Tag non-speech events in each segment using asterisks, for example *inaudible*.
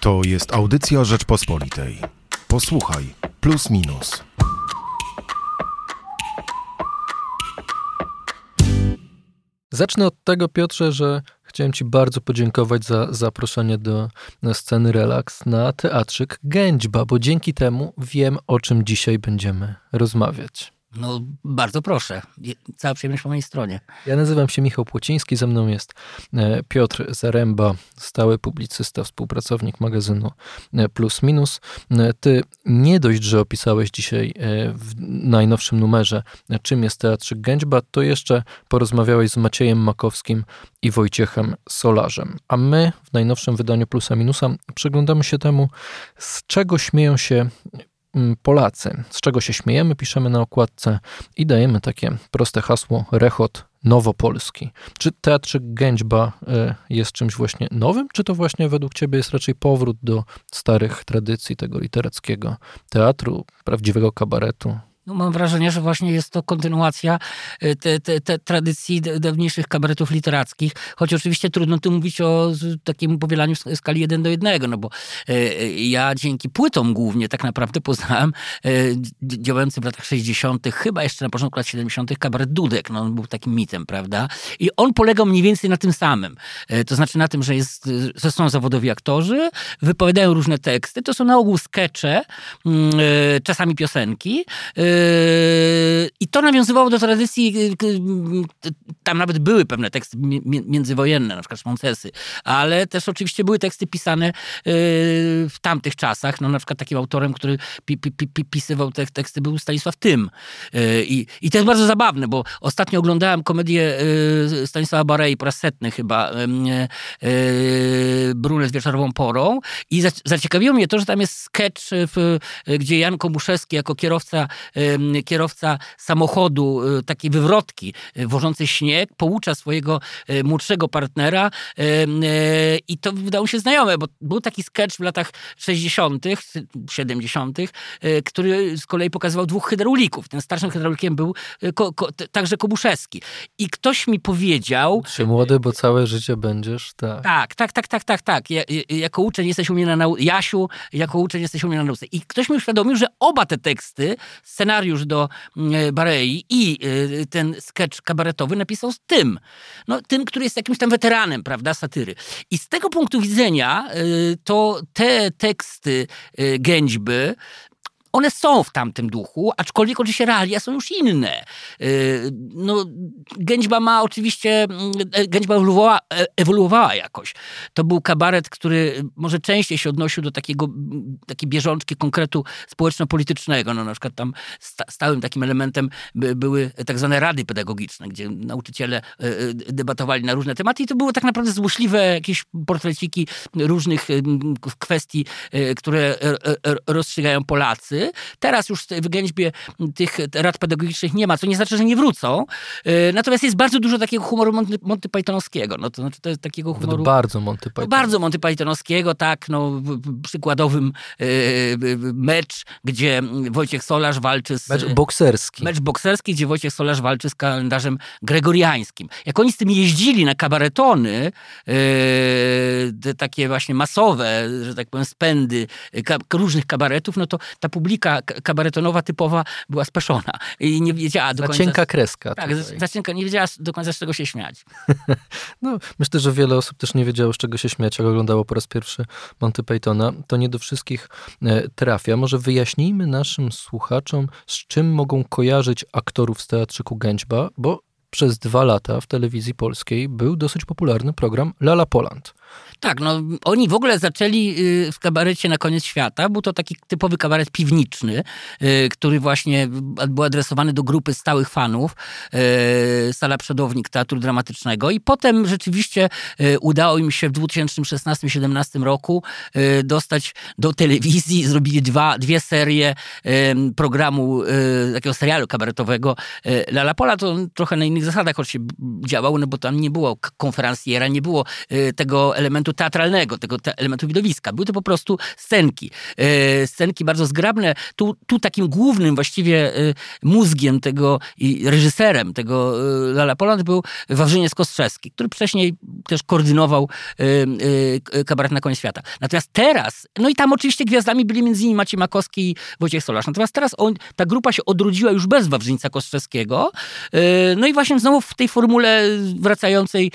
To jest audycja Rzeczpospolitej. Posłuchaj, plus minus. Zacznę od tego, Piotrze, że chciałem Ci bardzo podziękować za zaproszenie do sceny Relax na teatrzyk Gęćba, bo dzięki temu wiem, o czym dzisiaj będziemy rozmawiać. No, bardzo proszę. Cała przyjemność po mojej stronie. Ja nazywam się Michał Płociński, ze mną jest e, Piotr Zaręba, stały publicysta, współpracownik magazynu e, Plus Minus. E, ty nie dość, że opisałeś dzisiaj w najnowszym numerze, czym jest Teatrzyk Gęćba, to jeszcze porozmawiałeś z Maciejem Makowskim i Wojciechem Solarzem. A my w najnowszym wydaniu Plusa Minusa przyglądamy się temu, z czego śmieją się Polacy. Z czego się śmiejemy, piszemy na okładce i dajemy takie proste hasło Rechot Nowopolski. Czy teatrzyk Gęćba y, jest czymś właśnie nowym, czy to właśnie według ciebie jest raczej powrót do starych tradycji tego literackiego teatru, prawdziwego kabaretu? No mam wrażenie, że właśnie jest to kontynuacja y, te, te, te tradycji dawniejszych kabaretów literackich, choć oczywiście trudno tu mówić o takim powielaniu skali jeden do jednego, no bo y, y, ja dzięki płytom głównie tak naprawdę poznałem działający w latach 60., chyba jeszcze na początku lat 70., kabaret Dudek. No, on był takim mitem, prawda? I on polegał mniej więcej na tym samym. To znaczy na tym, że, jest, że są zawodowi aktorzy, wypowiadają różne teksty, to są na ogół skecze, mm, czasami piosenki, i to nawiązywało do tradycji, y, tam nawet były pewne teksty międzywojenne, na przykład Szmoncesy, ale też oczywiście były teksty pisane y, w tamtych czasach. No, na przykład takim autorem, który pi, pi, pi, pisywał te teksty był Stanisław Tym. Y, I, I to jest bardzo zabawne, bo ostatnio oglądałem komedię Stanisława Barei po raz setny chyba, Brunet z wieczorową porą i zaciekawiło mnie to, że tam jest sketch, gdzie Jan Komuszewski jako kierowca kierowca samochodu, y, takiej wywrotki y, wożącej śnieg, poucza swojego y, młodszego partnera i to wydało się znajome, bo był taki sketch w latach 60., 70., który z kolei pokazywał dwóch hydraulików. Ten starszym hydraulikiem był ko, ko, także Kobuszewski. I ktoś mi powiedział... Czy młody, bo całe życie będziesz, tak. Tak, tak, tak, tak, tak, tak. Ja, jako uczeń jesteś u mnie na nauce. Jasiu, jako uczeń jesteś u mnie na nauce. I ktoś mi uświadomił, że oba te teksty, scenariusz do mm, Barei i y, ten sketch kabaretowy napisał z tym. No, tym, który jest jakimś tam weteranem, prawda, satyry. I z tego punktu widzenia y, to te teksty Gęćby one są w tamtym duchu, aczkolwiek oczywiście realia są już inne. Y, no, Gęćba ma oczywiście, mm, e, Gęćba ewoluowała, e, ewoluowała jakoś. To był kabaret, który może częściej się odnosił do takiego, takiej bieżączki konkretu społeczno-politycznego. No, na przykład tam stałym takim elementem były tak zwane rady pedagogiczne, gdzie nauczyciele e, debatowali na różne tematy i to były tak naprawdę złośliwe jakieś portreciki różnych kwestii, które rozstrzygają Polacy. Teraz już w Gęćbie tych rad pedagogicznych nie ma, co nie znaczy, że nie wrócą. E, natomiast jest bardzo dużo takiego humoru Monty, Monty Pythonowskiego. No, to znaczy to jest takiego humoru... Bardzo Monty Python. bardzo Monty Pythonowskiego, tak. No, przykładowym e, mecz, gdzie Wojciech Solarz walczy z... Mecz bokserski. Mecz bokserski, gdzie Wojciech Solarz walczy z kalendarzem gregoriańskim. Jak oni z tym jeździli na kabaretony, e, takie właśnie masowe, że tak powiem, spędy różnych kabaretów, no to ta publiczność publika kabaretonowa typowa była speszona i nie wiedziała do końca... Zacienka kreska. Tak, zacienka, nie wiedziała do końca z czego się śmiać. *laughs* no, myślę, że wiele osób też nie wiedziało z czego się śmiać, jak oglądało po raz pierwszy Monty Pythona. To nie do wszystkich e, trafia. Może wyjaśnijmy naszym słuchaczom, z czym mogą kojarzyć aktorów z Teatrzyku Gęćba, bo przez dwa lata w telewizji polskiej był dosyć popularny program Lala Poland. Tak, no oni w ogóle zaczęli y, w kabarecie na koniec świata. Był to taki typowy kabaret piwniczny, y, który właśnie był adresowany do grupy stałych fanów, y, sala przodownik Teatru Dramatycznego. I potem rzeczywiście udało im się w 2016-2017 roku dostać do telewizji. Zrobili dwa, dwie serie programu, takiego serialu kabaretowego Lala Pola. To trochę na innych zasadach się działał, no bo tam nie było konferencjera, nie było tego elementu teatralnego, tego te elementu widowiska. Były to po prostu scenki. E, scenki bardzo zgrabne. Tu, tu takim głównym właściwie e, mózgiem tego i reżyserem tego e, Lala Poland był Wawrzyniec Kostrzewski, który wcześniej też koordynował kabaret na koniec świata. Natomiast teraz, no i tam oczywiście gwiazdami byli między innymi Maciej Makowski i Wojciech Solarz. Natomiast teraz on, ta grupa się odrodziła już bez Wawrzyńca Kostrzewskiego. No i właśnie znowu w tej formule wracającej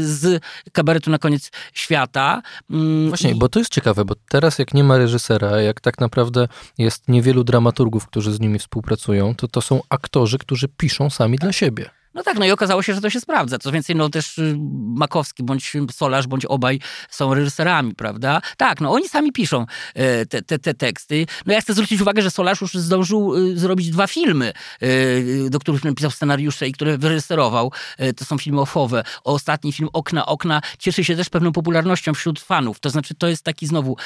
z kabaretu na koniec świata. Mm, właśnie, bo to jest ciekawe, bo teraz jak nie ma reżysera, jak tak naprawdę jest niewielu dramaturgów, którzy z nimi współpracują, to to są aktorzy, którzy piszą sami dla siebie. No tak, no i okazało się, że to się sprawdza. Co więcej, no też y, Makowski, bądź Solarz, bądź obaj są reżyserami, prawda? Tak, no oni sami piszą e, te, te, te teksty. No ja chcę zwrócić uwagę, że Solarz już zdążył y, zrobić dwa filmy, e, do których napisał scenariusze i które wyreżyserował. E, to są filmy ofowe. Ostatni film Okna, Okna cieszy się też pewną popularnością wśród fanów. To znaczy, to jest taki znowu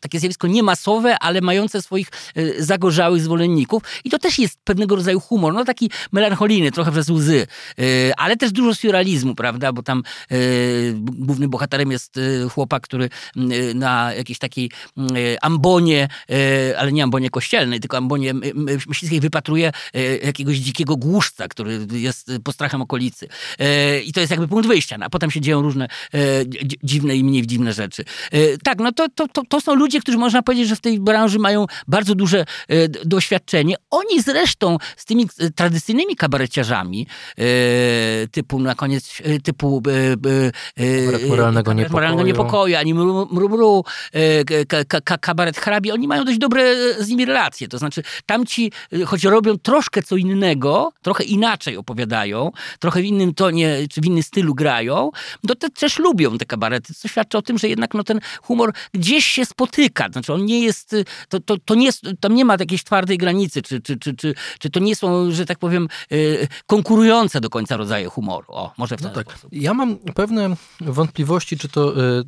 takie zjawisko niemasowe, ale mające swoich zagorzałych zwolenników. I to też jest pewnego rodzaju humor, no taki melancholijny trochę przez łzy, y, ale też dużo surrealizmu, prawda, bo tam y, głównym bohaterem jest y, chłopak, który na jakiejś takiej ambonie, ale nie ambonie kościelnej, tylko ambonie myśliwskiej wypatruje jakiegoś dzikiego głuszca, który jest postrachem okolicy. I to jest jakby punkt wyjścia, no, a potem się dzieją różne dziwne i mniej dziwne rzeczy. Tak, no to, to, to, to są ludzie, którzy można powiedzieć, że w tej branży mają bardzo duże doświadczenie. Oni zresztą z tymi tradycyjnymi kabaretami kabareciarzami, e, typu na koniec, e, typu kabaret moralnego, kabaret moralnego niepokoju, ani mru, mru, mru kabaret hrabi, oni mają dość dobre z nimi relacje. To znaczy, tamci, choć robią troszkę co innego, trochę inaczej opowiadają, trochę w innym tonie, czy w innym stylu grają, to te, też lubią te kabarety, co świadczy o tym, że jednak no, ten humor gdzieś się spotyka. Znaczy, on nie jest, to, to, to nie tam nie ma jakiejś twardej granicy, czy, czy, czy, czy, czy to nie są, że tak powiem, konkurujące do końca rodzaje humoru. O, może w ten no tak. Sposób. Ja mam pewne wątpliwości, czy to y,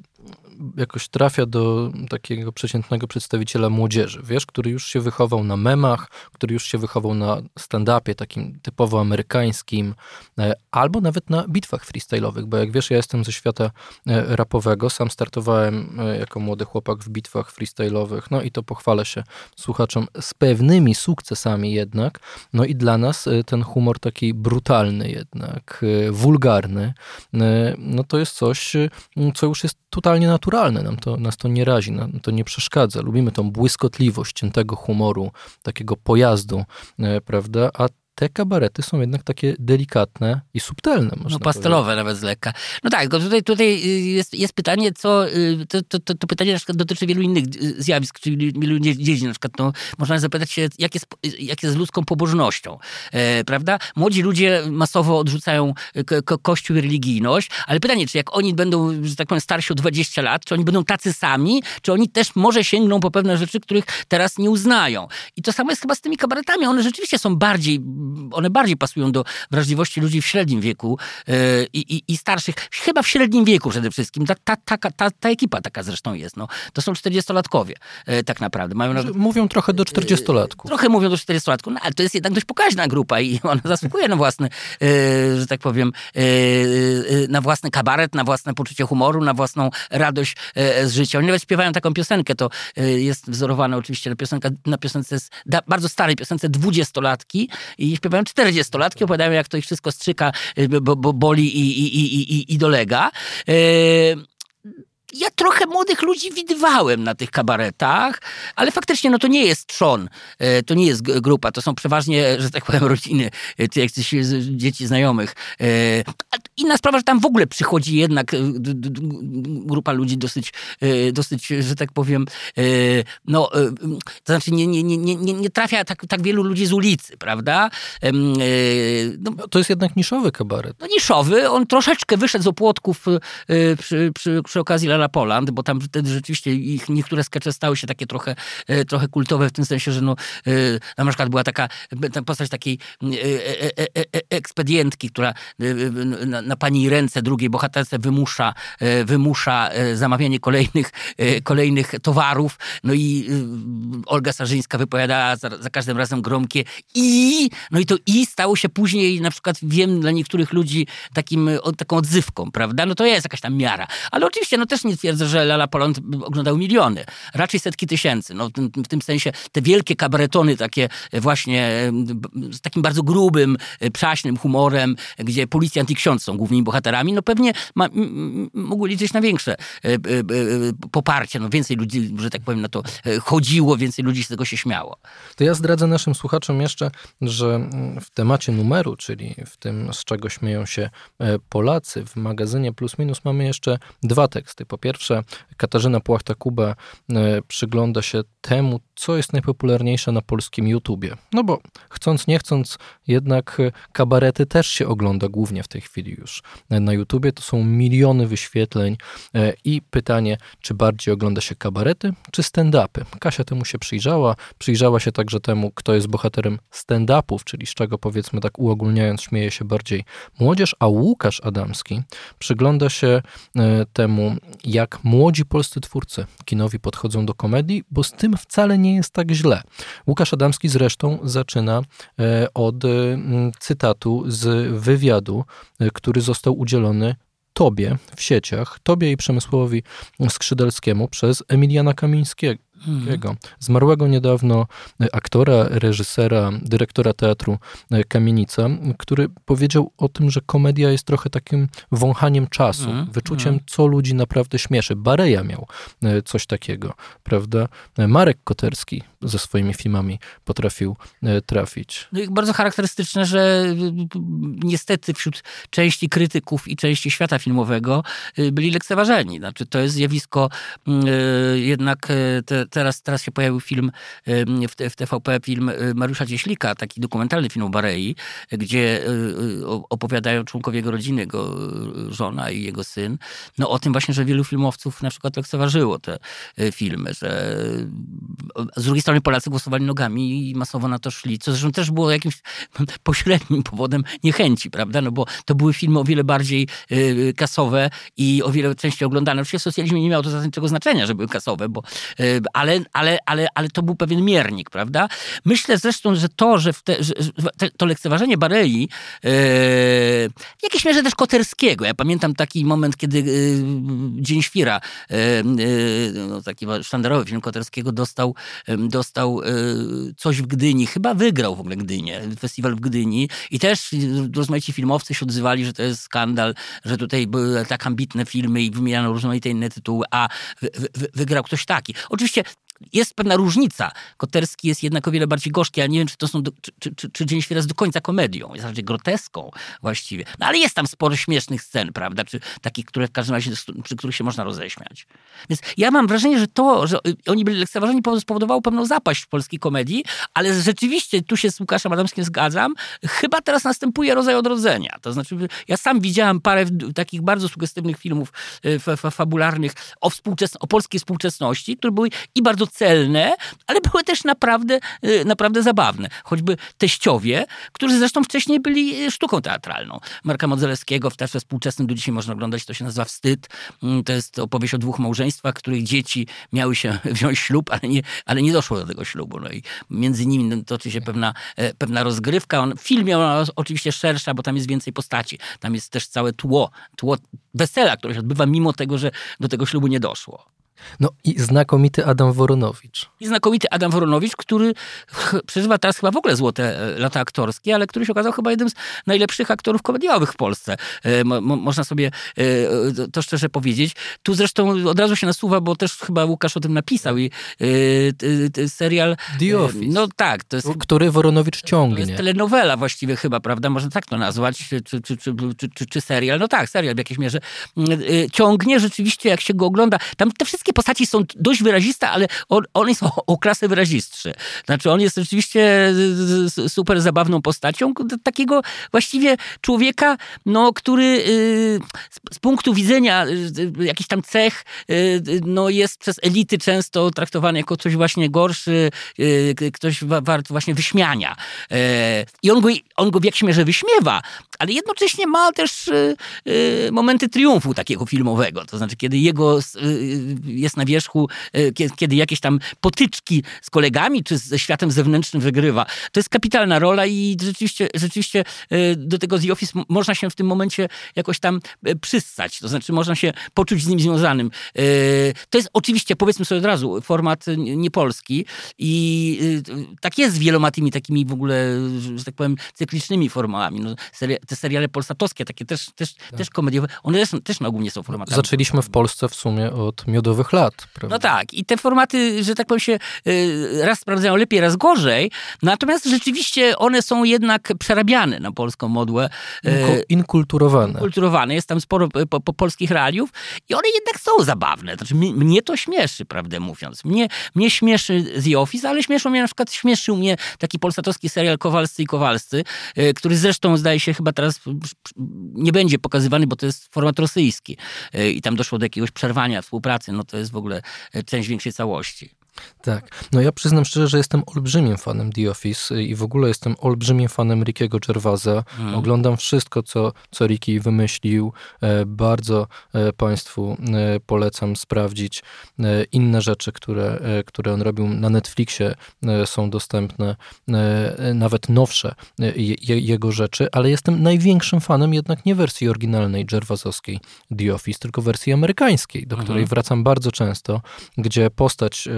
jakoś trafia do takiego przeciętnego przedstawiciela młodzieży, wiesz, który już się wychował na memach, który już się wychował na stand-upie takim typowo amerykańskim, e, albo nawet na bitwach freestyle'owych, bo jak wiesz, ja jestem ze świata e, rapowego, sam startowałem e, jako młody chłopak w bitwach freestyle'owych, no i to pochwalę się słuchaczom z pewnymi sukcesami jednak, no i dla nas ten humor taki brutalny jednak, wulgarny, no to jest coś, co już jest totalnie naturalne naturalne, nam to, nas to nie razi, nam to nie przeszkadza. Lubimy tą błyskotliwość ciętego humoru, takiego pojazdu, e, prawda? A te kabarety są jednak takie delikatne i subtelne. no pastelowe powiedzieć. nawet z lekka. No tak, tutaj, tutaj y, jest, jest pytanie, co, y, to, to, to, to, pytanie na przykład dotyczy wielu innych y, zjawisk, czyli wielu dziedzin. Na przykład no, można zapytać się, jak jest, jak jest z ludzką pobożnością, e, prawda? Młodzi ludzie masowo odrzucają ko kościół i religijność, ale pytanie, czy jak oni będą, że tak powiem, starsi o 20 lat, czy oni będą tacy sami, czy oni też może sięgną po pewne rzeczy, których teraz nie uznają. I to samo jest chyba z tymi kabaretami. One rzeczywiście są bardziej one bardziej pasują do wrażliwości ludzi w średnim wieku e, i, i, i starszych. Chyba w średnim wieku przede wszystkim. Ta, ta, ta, ta, ta ekipa taka zresztą jest. No. To są 40-latkowie e, tak naprawdę. Mają nawet, mówią trochę do 40-latków. Trochę mówią do 40-latków, no, ale to jest jednak dość pokaźna grupa i ona zasługuje na własny, e, że tak powiem, na własny kabaret, na własne poczucie humoru, na własną radość z życia. Oni nawet śpiewają taką piosenkę, to jest wzorowane oczywiście na, piosenka, na piosence, bardzo starej piosence dwudziestolatki i śpiewają 40-latki, opowiadają jak to ich wszystko strzyka, y, bo, bo boli i, i, i, i, i dolega. Yy ja trochę młodych ludzi widywałem na tych kabaretach, ale faktycznie no to nie jest trzon, e, to nie jest grupa, to są przeważnie, że tak powiem, rodziny, e, tych dzieci znajomych. E, inna sprawa, że tam w ogóle przychodzi jednak grupa ludzi dosyć, dosyć że tak powiem, no, to znaczy nie, nie, nie, nie, nie trafia tak, tak wielu ludzi z ulicy, prawda? No, to jest jednak niszowy kabaret. No niszowy, on troszeczkę wyszedł z opłotków przy, przy, przy okazji Lela Poland, bo tam wtedy rzeczywiście ich niektóre skecze stały się takie trochę, trochę kultowe w tym sensie, że no, na przykład była taka postać takiej ekspedientki, która na, na pani ręce drugiej bohaterce wymusza, wymusza zamawianie kolejnych, kolejnych towarów, no i Olga Sarzyńska wypowiadała za, za każdym razem gromkie i, no i to i stało się później na przykład, wiem, dla niektórych ludzi takim, taką odzywką, prawda? No to jest jakaś tam miara. Ale oczywiście, no też nie twierdzę, że Lala Poland oglądał miliony. Raczej setki tysięcy. No w tym sensie te wielkie kabaretony takie właśnie z takim bardzo grubym, przaśnym humorem, gdzie policjant i ksiądz są głównymi bohaterami, no pewnie ma, mogły liczyć na większe e, e, e, poparcie. No więcej ludzi, że tak powiem, na to chodziło, więcej ludzi z tego się śmiało. To ja zdradzę naszym słuchaczom jeszcze, że w temacie numeru, czyli w tym, z czego śmieją się e, Polacy, w magazynie Plus Minus mamy jeszcze dwa teksty. Po pierwsze, Katarzyna Płachta-Kuba e, przygląda się temu, co jest najpopularniejsze na polskim YouTubie. No bo chcąc, nie chcąc, jednak e, kabarety też się ogląda głównie w tej chwili już. Na YouTubie to są miliony wyświetleń i pytanie, czy bardziej ogląda się kabarety, czy stand-upy. Kasia temu się przyjrzała, przyjrzała się także temu, kto jest bohaterem stand-upów, czyli z czego powiedzmy tak uogólniając śmieje się bardziej młodzież, a Łukasz Adamski przygląda się e, temu, jak młodzi polscy twórcy kinowi podchodzą do komedii, bo z tym wcale nie jest tak źle. Łukasz Adamski zresztą zaczyna e, od e, cytatu z wywiadu, który został udzielony Tobie w sieciach, Tobie i Przemysłowi Skrzydelskiemu przez Emiliana Kamińskiego. Mhm. Zmarłego niedawno aktora, reżysera, dyrektora teatru e, Kamienica, który powiedział o tym, że komedia jest trochę takim wąchaniem czasu, mm, wyczuciem, mm. co ludzi naprawdę śmieszy. Bareja miał e, coś takiego, prawda? E, Marek Koterski ze swoimi filmami potrafił trafić. No bardzo charakterystyczne, że niestety wśród części krytyków i części świata filmowego byli lekceważeni. Znaczy, to jest zjawisko jednak te, teraz, teraz się pojawił film w, w TVP, film Mariusza Cieślika, taki dokumentalny film o Barei, gdzie opowiadają członkowie jego rodziny, jego żona i jego syn, no o tym właśnie, że wielu filmowców na przykład lekceważyło te filmy, że z drugiej strony Polacy głosowali nogami i masowo na to szli, co zresztą też było jakimś *laughs* pośrednim powodem niechęci, prawda, no bo to były filmy o wiele bardziej kasowe i o wiele częściej oglądane. Oczywiście w socjalizmie nie miało to zasadniczego znaczenia, że były kasowe, bo ale, ale, ale, ale to był pewien miernik, prawda? Myślę zresztą, że to, że, te, że to lekceważenie Barei, yy, w jakiejś mierze też Koterskiego. Ja pamiętam taki moment, kiedy yy, Dzień Świra, no, taki sztandarowy film Koterskiego, dostał, dostał coś w Gdyni. Chyba wygrał w ogóle Gdynię, festiwal w Gdyni. I też rozmaici filmowcy się odzywali, że to jest skandal, że tutaj były tak ambitne filmy i wymieniano różnorodne inne tytuły, a wygrał ktoś taki. Oczywiście jest pewna różnica. Koterski jest jednak o wiele bardziej gorzki. Ja nie wiem, czy to są, do, czy, czy, czy Dzień Świra jest do końca komedią. Jest raczej groteską właściwie. No ale jest tam sporo śmiesznych scen, prawda? Czy takich, które w każdym razie, przy których się można roześmiać. Więc ja mam wrażenie, że to, że oni byli lekceważeni spowodowało pewną zapaść w polskiej komedii, ale rzeczywiście, tu się z Łukaszem Adamskim zgadzam, chyba teraz następuje rodzaj odrodzenia. To znaczy, ja sam widziałem parę takich bardzo sugestywnych filmów y, fabularnych o, o polskiej współczesności, które były i bardzo celne, ale były też naprawdę, y, naprawdę zabawne. Choćby teściowie, którzy zresztą wcześniej byli sztuką teatralną. Marka Modzelewskiego w teatrze współczesnym do dzisiaj można oglądać, to się nazywa Wstyd. Mm, to jest opowieść o dwóch małżeństwach, których dzieci miały się *laughs* wziąć ślub, ale nie, ale nie doszło do tego ślubu. No i między nimi toczy się pewna, e, pewna rozgrywka. On, w filmie ona oczywiście szersza, bo tam jest więcej postaci. Tam jest też całe tło, tło wesela, które się odbywa mimo tego, że do tego ślubu nie doszło. No i znakomity Adam Woronowicz. I znakomity Adam Woronowicz, który przeżywa teraz chyba w ogóle złote e, lata aktorskie, ale który się okazał chyba jednym z najlepszych aktorów komediowych w Polsce. E, mo, można sobie e, to szczerze powiedzieć. Tu zresztą od razu się nasuwa, bo też chyba Łukasz o tym napisał i serial... The Office. No tak. To jest, który Woronowicz ciągnie. To jest telenowela właściwie chyba, prawda? Można tak to nazwać. Czy, czy, czy, czy, czy, czy serial. No tak, serial w jakiejś mierze ciągnie rzeczywiście, jak się go ogląda. Tam te wszystkie wszystkie postaci są dość wyraziste, ale on, on jest o, o klasę wyrazistszy. Znaczy on jest rzeczywiście super zabawną postacią, takiego właściwie człowieka, no, który y, z punktu widzenia y, jakichś tam cech y, no, jest przez elity często traktowany jako coś właśnie gorszy, ktoś wart właśnie wyśmiania. E, I on go, on go w jakimś mierze wyśmiewa, ale jednocześnie ma też momenty triumfu takiego filmowego. To znaczy, kiedy jego jest na wierzchu, kiedy jakieś tam potyczki z kolegami czy ze światem zewnętrznym wygrywa. To jest kapitalna rola i rzeczywiście, rzeczywiście do tego The Office można się w tym momencie jakoś tam przyssać, to znaczy można się poczuć z nim związanym. To jest oczywiście, powiedzmy sobie od razu, format niepolski i tak jest z wieloma tymi takimi w ogóle, że tak powiem, cyklicznymi formami. No, te seriale polsatowskie, takie też, też, tak. też komediowe, one też, też na ogół nie są formatami. Zaczęliśmy w Polsce w sumie od miodowych lat. Prawda? No tak, i te formaty, że tak powiem się raz sprawdzają lepiej, raz gorzej, natomiast rzeczywiście one są jednak przerabiane na polską modłę. Inkulturowane. Inkulturowane. Jest tam sporo po, po polskich realiów i one jednak są zabawne. Znaczy, mnie, to śmieszy, prawdę mówiąc. Mnie, mnie śmieszy The Office, ale śmieszą mnie na przykład, śmieszył mnie taki polsatowski serial Kowalscy i Kowalscy, który zresztą zdaje się chyba teraz nie będzie pokazywany, bo to jest format rosyjski e, i tam doszło do jakiegoś przerwania współpracy. No to jest w ogóle e, część większej całości. Tak. No ja przyznam szczerze, że jestem olbrzymim fanem The Office i w ogóle jestem olbrzymim fanem Rickiego Gervaisa. Mm. Oglądam wszystko, co, co Ricky wymyślił. E, bardzo e, Państwu e, polecam sprawdzić inne rzeczy, które, które on robił na Netflixie. Są dostępne nawet nowsze jego rzeczy, ale jestem największym fanem jednak nie wersji oryginalnej Gervaisowskiej The Office, tylko wersji amerykańskiej, do której mm. wracam bardzo często, gdzie postać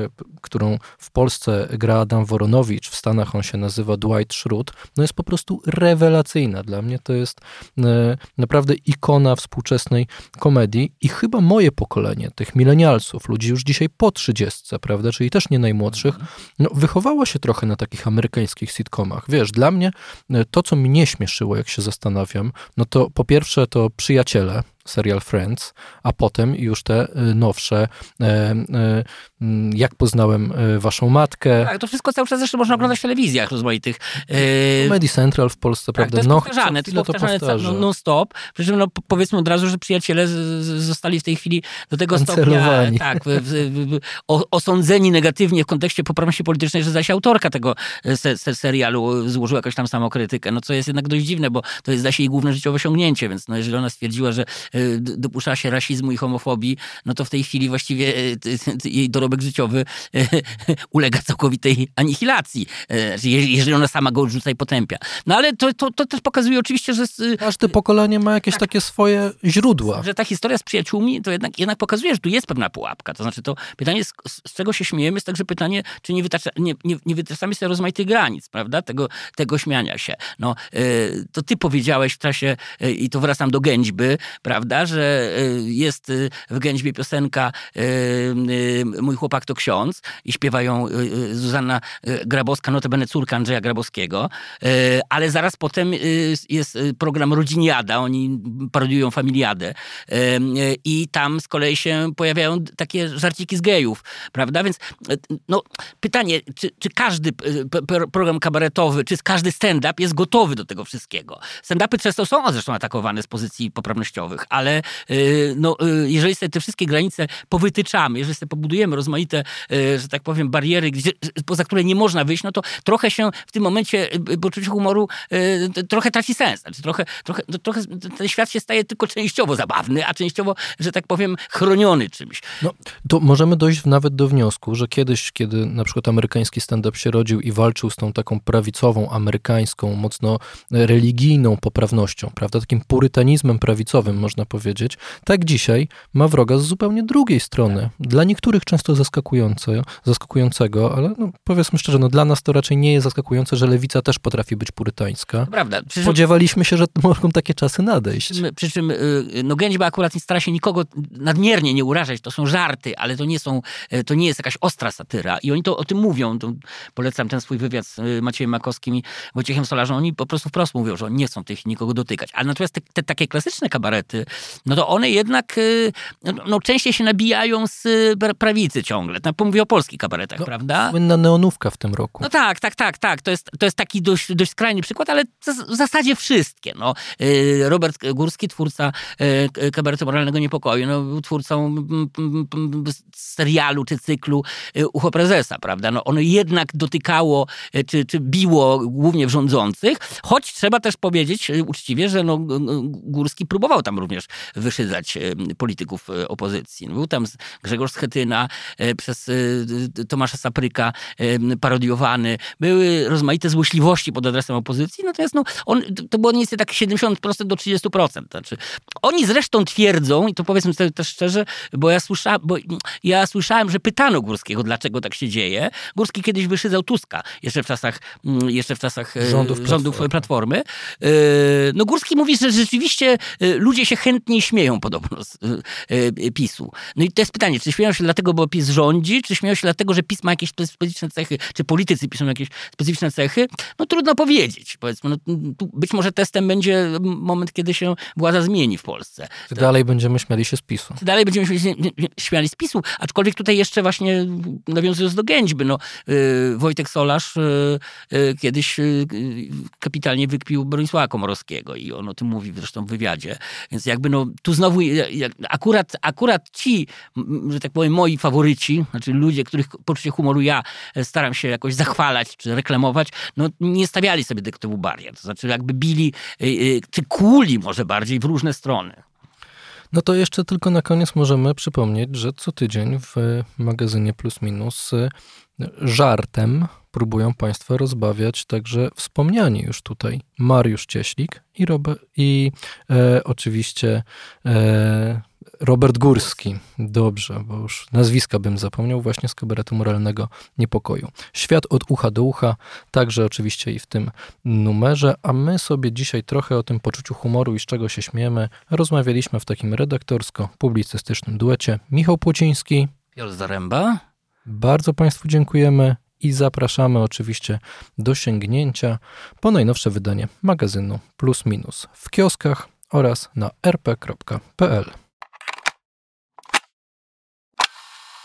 którą w Polsce gra Adam Woronowicz, w Stanach on się nazywa Dwight Schrute, no jest po prostu rewelacyjna. Dla mnie to jest e, naprawdę ikona współczesnej komedii i chyba moje pokolenie, tych milenialsów, ludzi już dzisiaj po trzydziestce, prawda, czyli też nie najmłodszych, no, wychowało się trochę na takich amerykańskich sitcomach. Wiesz, dla mnie e, to, co mnie śmieszyło, jak się zastanawiam, no to po pierwsze to Przyjaciele, serial Friends, a potem już te y, nowsze, e, e, mm, jak poznałem e, waszą matkę. Tak, to wszystko cały czas zresztą można oglądać w telewizjach rozmaitych. Comedy Central w Polsce, tak, prawda? To jest no, powtarzane, to jest powtarzane to non-stop. Przy czym no, powiedzmy od razu, że przyjaciele zostali w tej chwili do tego stopnia tak, osądzeni negatywnie w kontekście poprawności politycznej, że zaś autorka tego se, se serialu złożyła jakąś tam samokrytykę, no co jest jednak dość dziwne, bo to jest zaś jej główne życiowe osiągnięcie, więc no, jeżeli ona stwierdziła, że dopuszcza się rasizmu i homofobii, no to w tej chwili właściwie y, jej dorobek życiowy y, *laughs* ulega całkowitej anihilacji, znaczy, jeżeli ona sama go odrzuca i potępia. No ale to, to, to też pokazuje oczywiście, że... Każde pokolenie ma jakieś tak, takie swoje źródła. Że ta historia z przyjaciółmi to jednak, jednak pokazuje, że tu jest pewna pułapka. To znaczy to pytanie, z, z czego się śmiejemy, jest także pytanie, czy nie, wytacza, nie, nie, nie wytraczamy sobie rozmaitych granic, prawda? Tego, tego śmiania się. No, to ty powiedziałeś w czasie, i to wracam do gęćby, prawda? Prawda, że y, jest y, w Gęćbie piosenka y, Mój chłopak to ksiądz i śpiewają Zuzanna Grabowska, notabene córka Andrzeja Grabowskiego, ale zaraz potem jest program Rodziniada, oni parodiują Familiadę i tam z kolei się pojawiają takie żarciki z gejów, prawda, więc no, pytanie, czy, czy każdy program kabaretowy, czy każdy stand-up jest gotowy do tego wszystkiego? Stand-upy często są zresztą atakowane z pozycji poprawnościowych, ale y, no, y, jeżeli sobie te wszystkie granice powytyczamy, jeżeli sobie pobudujemy rozmaite, y, że tak powiem, bariery, gdzie, poza które nie można wyjść, no to trochę się w tym momencie poczucie humoru trochę traci sens. Znaczy, trochę, trochę, no, trochę ten świat się staje tylko częściowo zabawny, a częściowo, że tak powiem, chroniony czymś. No, to możemy dojść nawet do wniosku, że kiedyś, kiedy na przykład amerykański stand-up się rodził i walczył z tą taką prawicową, amerykańską, mocno religijną poprawnością, prawda, takim purytanizmem prawicowym, można powiedzieć, tak dzisiaj ma wroga z zupełnie drugiej strony. Tak. Dla niektórych często zaskakujące, zaskakującego, ale no, powiedzmy szczerze, no, dla nas to raczej nie jest zaskakujące, że lewica też potrafi być purytańska. Prawda. Przy Spodziewaliśmy się, że *laughs* mogą takie czasy nadejść. Przy czym y, no, akurat nie stara się nikogo nadmiernie nie urażać, to są żarty, ale to nie są, y, to nie jest jakaś ostra satyra i oni to o tym mówią. To polecam ten swój wywiad z y, Maciejem Makowskim i Wojciechem Solarzem. Oni po prostu wprost mówią, że oni nie chcą tych nikogo dotykać. Ale natomiast te, te takie klasyczne kabarety, no to one jednak no, no częściej się nabijają z prawicy ciągle. No, mówię o polskich kabaretach, no, prawda? Słynna neonówka w tym roku. No tak, tak, tak, tak. To jest, to jest taki dość, dość skrajny przykład, ale w zasadzie wszystkie. No, Robert Górski, twórca kabaretu moralnego niepokoju, no, był twórcą serialu czy cyklu Ucho Prezesa, prawda? No, ono jednak dotykało czy, czy biło głównie w rządzących, choć trzeba też powiedzieć uczciwie, że no, Górski próbował tam również wyszydzać polityków opozycji. No, był tam Grzegorz Schetyna przez Tomasza Sapryka parodiowany. Były rozmaite złośliwości pod adresem opozycji, natomiast no, on, to było niestety tak 70% do 30%. Znaczy, oni zresztą twierdzą, i to powiedzmy sobie też szczerze, bo ja, słysza, bo ja słyszałem, że pytano Górskiego, dlaczego tak się dzieje. Górski kiedyś wyszydzał Tuska, jeszcze w czasach, jeszcze w czasach rządów, rządów Platformy. No Górski mówi, że rzeczywiście ludzie się chętniej śmieją podobno z PiSu. No i to jest pytanie, czy śmieją się dlatego, bo PiS rządzi, czy śmieją się dlatego, że PiS ma jakieś specyficzne cechy, czy politycy piszą jakieś specyficzne cechy? No trudno powiedzieć. Powiedzmy, no, być może testem będzie moment, kiedy się władza zmieni w Polsce. Czy dalej będziemy śmiali się z PiSu. Czy dalej będziemy się śmiali z PiSu, aczkolwiek tutaj jeszcze właśnie nawiązując do Gęćby, no, Wojtek Solarz kiedyś kapitalnie wykpił Bronisława Komorowskiego i on o tym mówi zresztą w wywiadzie. Więc jakby no, tu znowu akurat, akurat ci, że tak powiem, moi faworyci, znaczy ludzie, których poczucie humoru ja staram się jakoś zachwalać czy reklamować, no nie stawiali sobie typu barier. To znaczy jakby bili, czy kuli może bardziej w różne strony. No to jeszcze tylko na koniec możemy przypomnieć, że co tydzień w magazynie Plus Minus żartem próbują Państwa rozbawiać także wspomniani już tutaj Mariusz Cieślik i, Robert, i e, oczywiście e, Robert Górski. Dobrze, bo już nazwiska bym zapomniał właśnie z kabaretu moralnego niepokoju. Świat od ucha do ucha, także oczywiście i w tym numerze, a my sobie dzisiaj trochę o tym poczuciu humoru i z czego się śmiemy rozmawialiśmy w takim redaktorsko-publicystycznym duecie. Michał Płociński. Piotr Zaręba. Bardzo Państwu dziękujemy i zapraszamy oczywiście do sięgnięcia po najnowsze wydanie magazynu Plus Minus w kioskach oraz na rp.pl.